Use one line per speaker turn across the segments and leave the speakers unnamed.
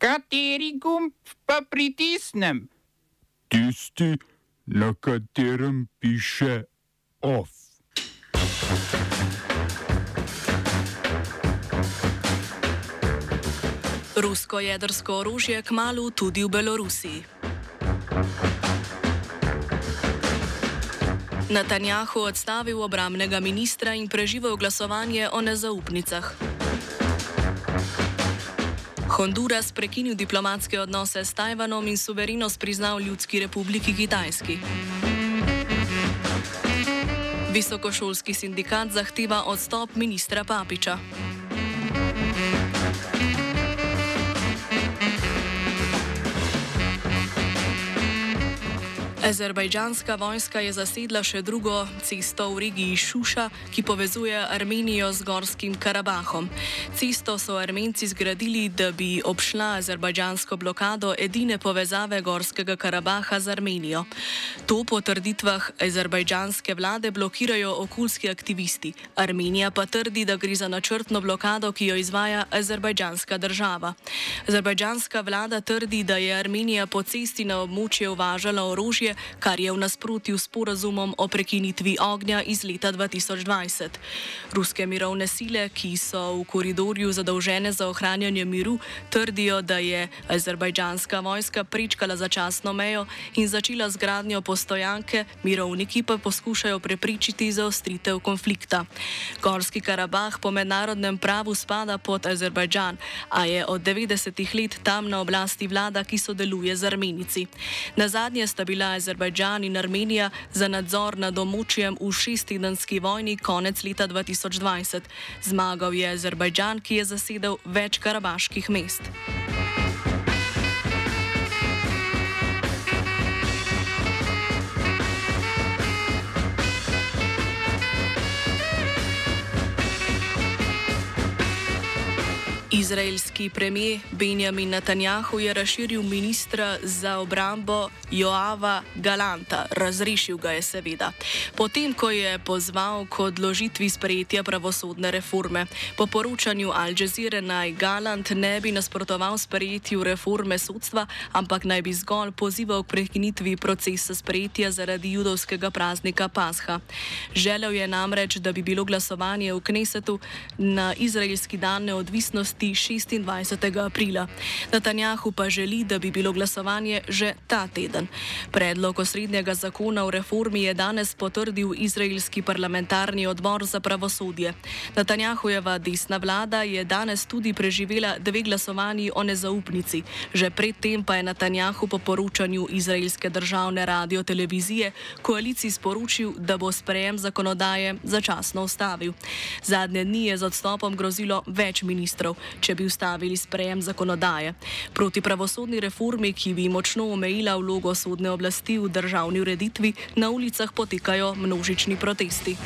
Kateri gumb pa pritisnem?
Tisti, na katerem piše OF.
Rusko jedrsko orožje kmalo tudi v Belorusiji. Netanjahu odstavil obramnega ministra in preživel glasovanje o nezaupnicah. Honduras prekinil diplomatske odnose s Tajvanom in suverenost priznal Ljudski republiki Kitajski. Visokošolski sindikat zahteva odstop ministra Papiča. Azerbajdžanska vojska je zasedla še drugo cesto v regiji Šuša, ki povezuje Armenijo z Gorskim Karabahom. Cesto so Armenci zgradili, da bi obšla azerbajdžansko blokado edine povezave Gorskega Karabaha z Armenijo. To po trditvah azerbajdžanske vlade blokirajo okoljski aktivisti. Armenija pa trdi, da gre za načrtno blokado, ki jo izvaja azerbajdžanska država. Azerbajdžanska vlada trdi, da je Armenija po cesti na območje uvažala orožje, kar je v nasprotju s porazumom o prekinitvi ognja iz leta 2020. Ruske mirovne sile, ki so v koridorju zadolžene za ohranjanje miru, trdijo, da je azerbajdžanska vojska prečkala začasno mejo in začela z gradnjo postojanke, mirovniki pa poskušajo prepričiti zaostritev konflikta. Gorski Karabah po mednarodnem pravu spada pod Azerbajdžan, a je od 90-ih let tam na oblasti vlada, ki sodeluje z Armenici. Na zadnje sta bila Azerbajdžan in Armenija za nadzor nad območjem v šesttedenski vojni konec leta 2020. Zmagal je Azerbajdžan, ki je zasedel več karabaških mest. Izraelski premijer Benjamin Netanjahu je razširil ministra za obrambo Joava Galanta, razrešil ga je seveda, potem ko je pozval k odložitvi sprejetja pravosodne reforme. Po poročanju Al Jazeera naj Galant ne bi nasprotoval sprejetju reforme sodstva, ampak naj bi zgolj pozival k prekinitvi procesa sprejetja zaradi judovskega praznika Pasha. Želel je namreč, da bi bilo glasovanje v Knesetu na izraelski dan neodvisnosti 26. aprila. Netanjahu pa želi, da bi bilo glasovanje že ta teden. Predlog osrednjega zakona o reformi je danes potrdil izraelski parlamentarni odbor za pravosodje. Netanjahujeva desna vlada je danes tudi preživela dve glasovanji o nezaupnici. Že predtem pa je Netanjahu po poročanju izraelske državne radio televizije koaliciji sporočil, da bo sprejem zakonodaje začasno ustavil. Zadnje dni je z odstopom grozilo več ministrov če bi ustavili sprejem zakonodaje. Proti pravosodni reformi, ki bi močno omejila vlogo sodne oblasti v državni ureditvi, na ulicah potekajo množični protesti.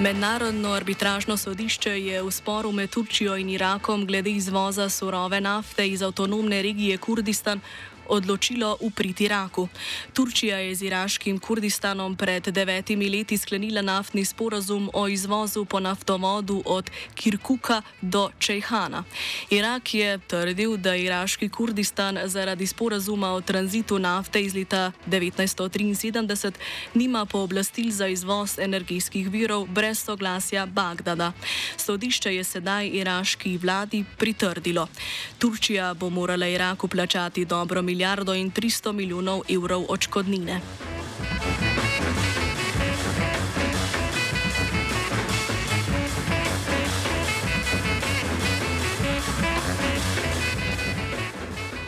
Mednarodno arbitražno sodišče je v sporu med Turčijo in Irakom glede izvoza surove nafte iz avtonomne regije Kurdistan odločilo upriti Iraku. Turčija je z iraškim Kurdistanom pred devetimi leti sklenila naftni sporazum o izvozu po naftovodu od Kirkuka do Čejhana. Irak je trdil, da iraški Kurdistan zaradi sporazuma o tranzitu nafte iz leta 1973 nima pooblastil za izvoz energijskih virov brez soglasja Bagdada. Sodišče je sedaj iraški vladi pritrdilo. Turčija bo morala Iraku plačati dobro milijardo milijardo in 300 milijonov evrov očkodnine.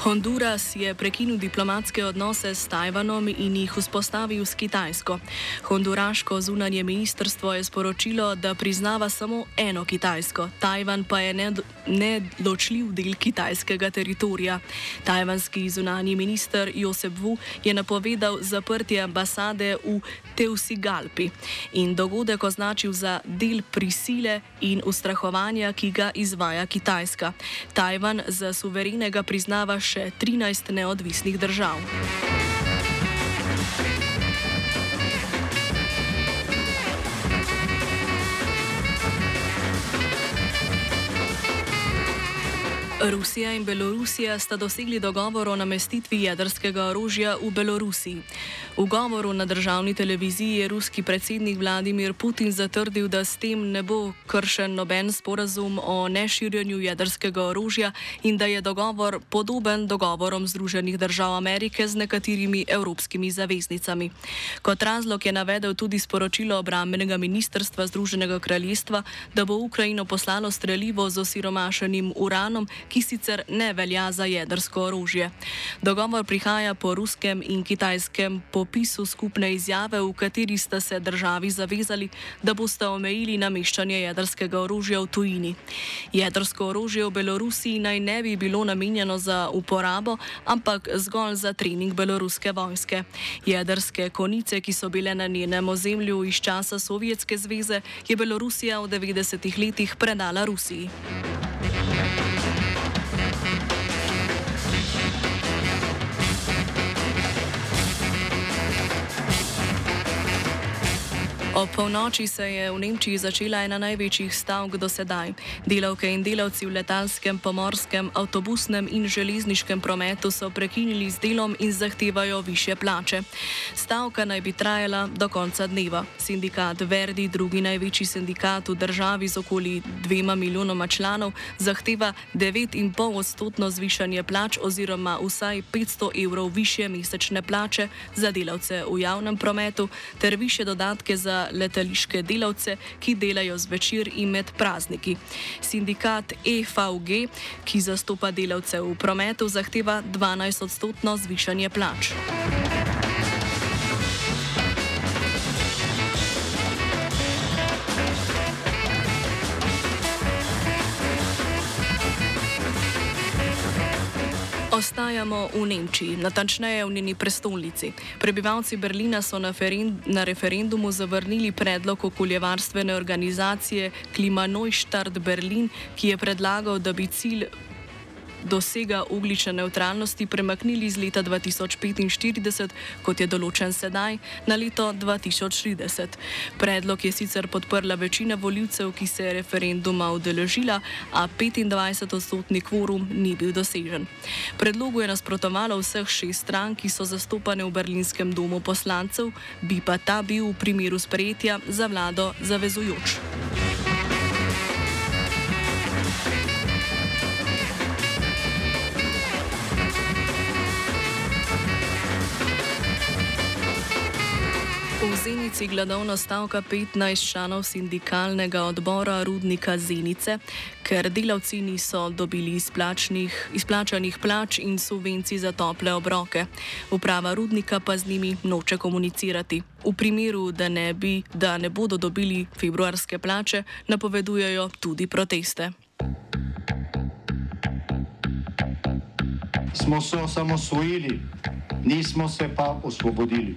Honduras je prekinil diplomatske odnose s Tajvanom in jih vzpostavil s Kitajsko. Honduraško zunanje ministrstvo je sporočilo, da priznava samo eno Kitajsko, Tajvan pa je neločljiv del kitajskega teritorija. Tajvanski zunani minister Josep Wu je napovedal zaprtje ambasade v Teusigalpi in dogodek označil za del prisile in ustrahovanja, ki ga izvaja Kitajska. Tajvan za suverenega priznava še 13 neodvisnih držav. Rusija in Belorusija sta dosegli dogovor o namestitvi jedrskega orožja v Belorusiji. V govoru na državni televiziji je ruski predsednik Vladimir Putin zatrdil, da s tem ne bo kršen noben sporazum o neširjenju jedrskega orožja in da je dogovor podoben dogovorom Združenih držav Amerike z nekaterimi evropskimi zaveznicami. Kot razlog je navedel tudi sporočilo obrambenega ministrstva Združenega kraljestva, da bo Ukrajino poslalo streljivo z osiromašenim uranom, ki sicer ne velja za jedrsko orožje. Dogovor prihaja po ruskem in kitajskem popisu skupne izjave, v kateri sta se državi zavezali, da boste omejili nameščanje jedrskega orožja v tujini. Jedrsko orožje v Belorusiji naj ne bi bilo namenjeno za uporabo, ampak zgolj za trening beloruske vojske. Jedrske konice, ki so bile na njenem ozemlju iz časa Sovjetske zveze, je Belorusija v 90-ih letih predala Rusiji. Ob polnoči se je v Nemčiji začela ena največjih stavk do sedaj. Delavke in delavci v letalskem, pomorskem, avtobusnem in železniškem prometu so prekinili z delom in zahtevajo više plače. Stavka naj bi trajala do konca dneva. Sindikat Verdi, drugi največji sindikat v državi z okoli dvema milijonoma članov, zahteva 9,5 odstotno zvišanje plač oziroma vsaj 500 evrov više mesečne plače za delavce v javnem prometu ter više dodatke za letališke delavce, ki delajo zvečer in med prazniki. Sindikat EVG, ki zastopa delavce v prometu, zahteva 12-odstotno zvišanje plač. Ostajamo v Nemčiji, natančneje v njeni prestolnici. Prebivalci Berlina so na, na referendumu zavrnili predlog okoljevarstvene organizacije Klimanojštart Berlin, ki je predlagal, da bi cilj dosega uglične neutralnosti premaknili z leta 2045, kot je določen sedaj, na leto 2030. Predlog je sicer podprla večina voljivcev, ki se je referenduma udeležila, a 25-odstotni kvorum ni bil dosežen. Predlogu je nasprotovalo vseh šest strank, ki so zastopane v berlinskem domu poslancev, bi pa ta bil v primeru sprejetja za vlado zavezujoč. V Zenici gladovno stavka 15 članov sindikalnega odbora Rudnika Zenice, ker delavci niso dobili izplačanih plač in subvencij za tople obroke. Uprava Rudnika pa z njimi noče komunicirati. V primeru, da ne, bi, da ne bodo dobili februarske plače, napovedujejo tudi proteste.
Smo se osamosvojili, nismo se pa osvobodili.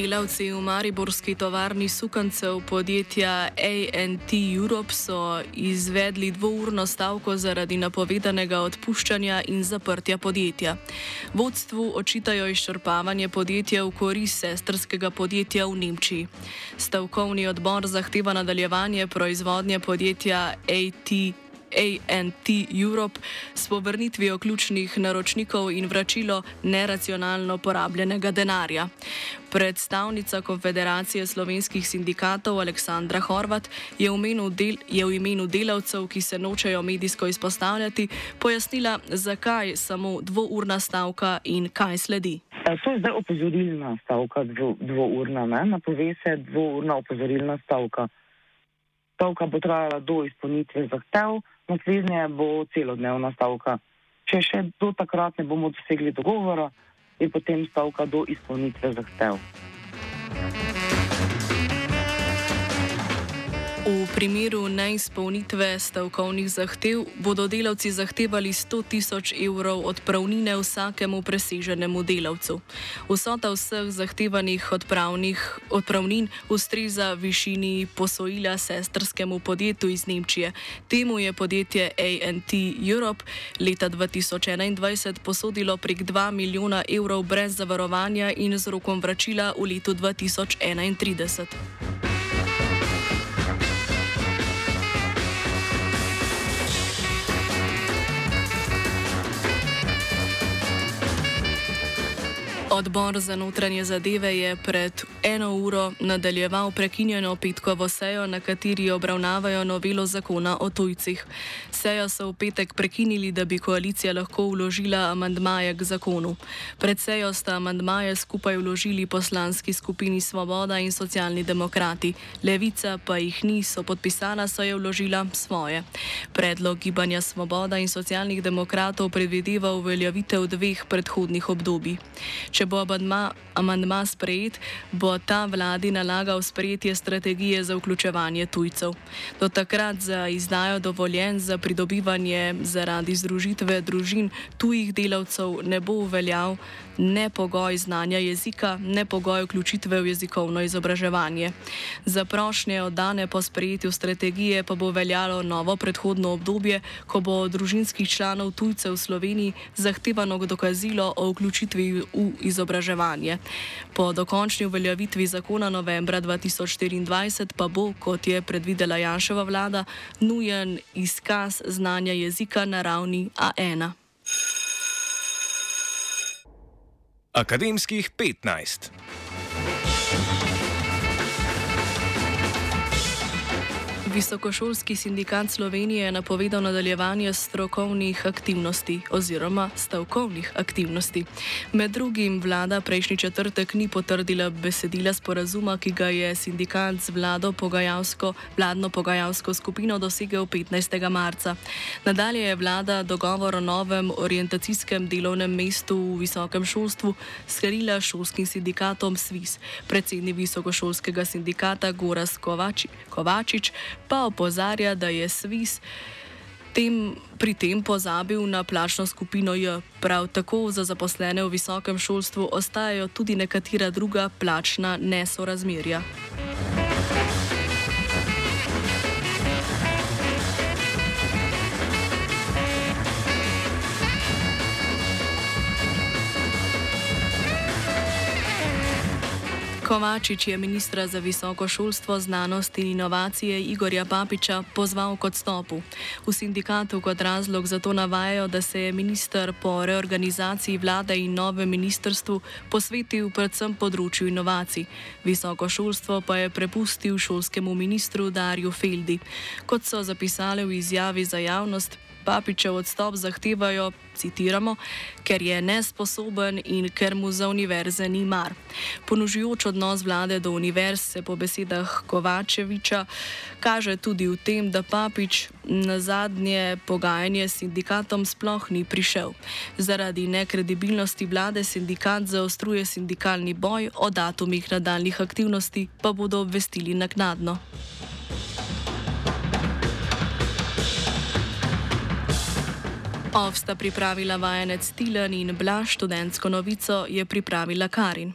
Delavci v Mariborski tovarni sukancev podjetja ANT Europe so izvedli dvourno stavko zaradi napovedanega odpuščanja in zaprtja podjetja. Vodstvu očitajo izčrpavanje podjetja v korist sestrskega podjetja v Nemčiji. Stavkovni odbor zahteva nadaljevanje proizvodnje podjetja AT Europe. ANT Europe s povrnitvijo ključnih naročnikov in vračilo neracionalno porabljenega denarja. Predstavnica Konfederacije slovenskih sindikatov Aleksandra Horvat je v, del, je v imenu delavcev, ki se nočejo medijsko izpostavljati, pojasnila, zakaj samo dvourna stavka in kaj sledi.
To je zdaj opozorilna stavka, dvo, dvourna, ne? napove se dvourna opozorilna stavka. Stavka bo trajala do izpolnitve zahtev, naslednje bo celodnevna stavka. Če še do takrat ne bomo dosegli dogovora, je potem stavka do izpolnitve zahtev.
V primeru neizpolnitve stavkovnih zahtev bodo delavci zahtevali 100 tisoč evrov odpravnine vsakemu preseženemu delavcu. Vsota vseh zahtevanih odpravnin ustreza višini posojila sestrskemu podjetju iz Nemčije. Temu je podjetje ANT Europe leta 2021 posodilo prek 2 milijona evrov brez zavarovanja in z rokom vračila v letu 2031. Odbor za notranje zadeve je pred eno uro nadaljeval prekinjeno petkovo sejo, na kateri obravnavajo novelo zakona o tujcih. Sejo so v petek prekinili, da bi koalicija lahko vložila amandmaje k zakonu. Pred sejo sta amandmaje skupaj vložili poslanski skupini Svoboda in socialni demokrati. Levica pa jih ni, so podpisala, so je vložila svoje. Predlog gibanja Svoboda in socialnih demokratov predvideva uveljavitev dveh predhodnih obdobij. Če bo amandma sprejet, bo ta vladi nalagal sprejetje strategije za vključevanje tujcev. Do takrat za izdajo dovoljen za pridobivanje zaradi združitve družin tujih delavcev ne bo uveljal ne pogoj znanja jezika, ne pogoj vključitve v jezikovno izobraževanje. Za prošnje oddane po sprejetju strategije pa bo veljalo novo predhodno obdobje, ko bo od družinskih članov tujcev v Sloveniji zahtevano dokazilo o vključitvi v izobraževanje. Po dokončni uveljavitvi zakona novembra 2024 pa bo, kot je predvidela Janševa vlada, nujen izkaz znanja jezika na ravni A1.
Akademskih 15.
Visokošolski sindikat Slovenije je napovedal nadaljevanje strokovnih aktivnosti oziroma stavkovnih aktivnosti. Med drugim vlada prejšnji četrtek ni potrdila besedila sporazuma, ki ga je sindikat z vlado pogajalsko, vladno pogajalsko skupino dosegel 15. marca. Nadalje je vlada dogovor o novem orientacijskem delovnem mestu v visokem šolstvu sklenila šolskim sindikatom SWIS. Predsednik visokošolskega sindikata Goras Kovači, Kovačič pa opozarja, da je Svis tem, pri tem pozabil na plačno skupino J. Prav tako za zaposlene v visokem šolstvu ostajajo tudi nekatera druga plačna nesorazmerja. Kovačič je ministra za visoko šolstvo, znanost in inovacije Igorja Papiča pozval k odstopu. V sindikatu kot razlog za to navajajo, da se je minister po reorganizaciji vlade in novem ministrstvu posvetil predvsem področju inovacij. Visoko šolstvo pa je prepustil šolskemu ministru Darju Feldi. Kot so zapisali v izjavi za javnost, Papičev odstop zahtevajo, citiramo, ker je nesposoben in ker mu za univerze ni mar. Ponožujoč odnos vlade do univerz se po besedah Kovačeviča kaže tudi v tem, da Papič na zadnje pogajanje s sindikatom sploh ni prišel. Zaradi nekredibilnosti vlade sindikat zaostruje sindikalni boj, o datumih nadaljnih aktivnosti pa bodo obvestili naknadno. Ovsta pripravila vajenec Tilan in Blaž študentsko novico je pripravila Karin.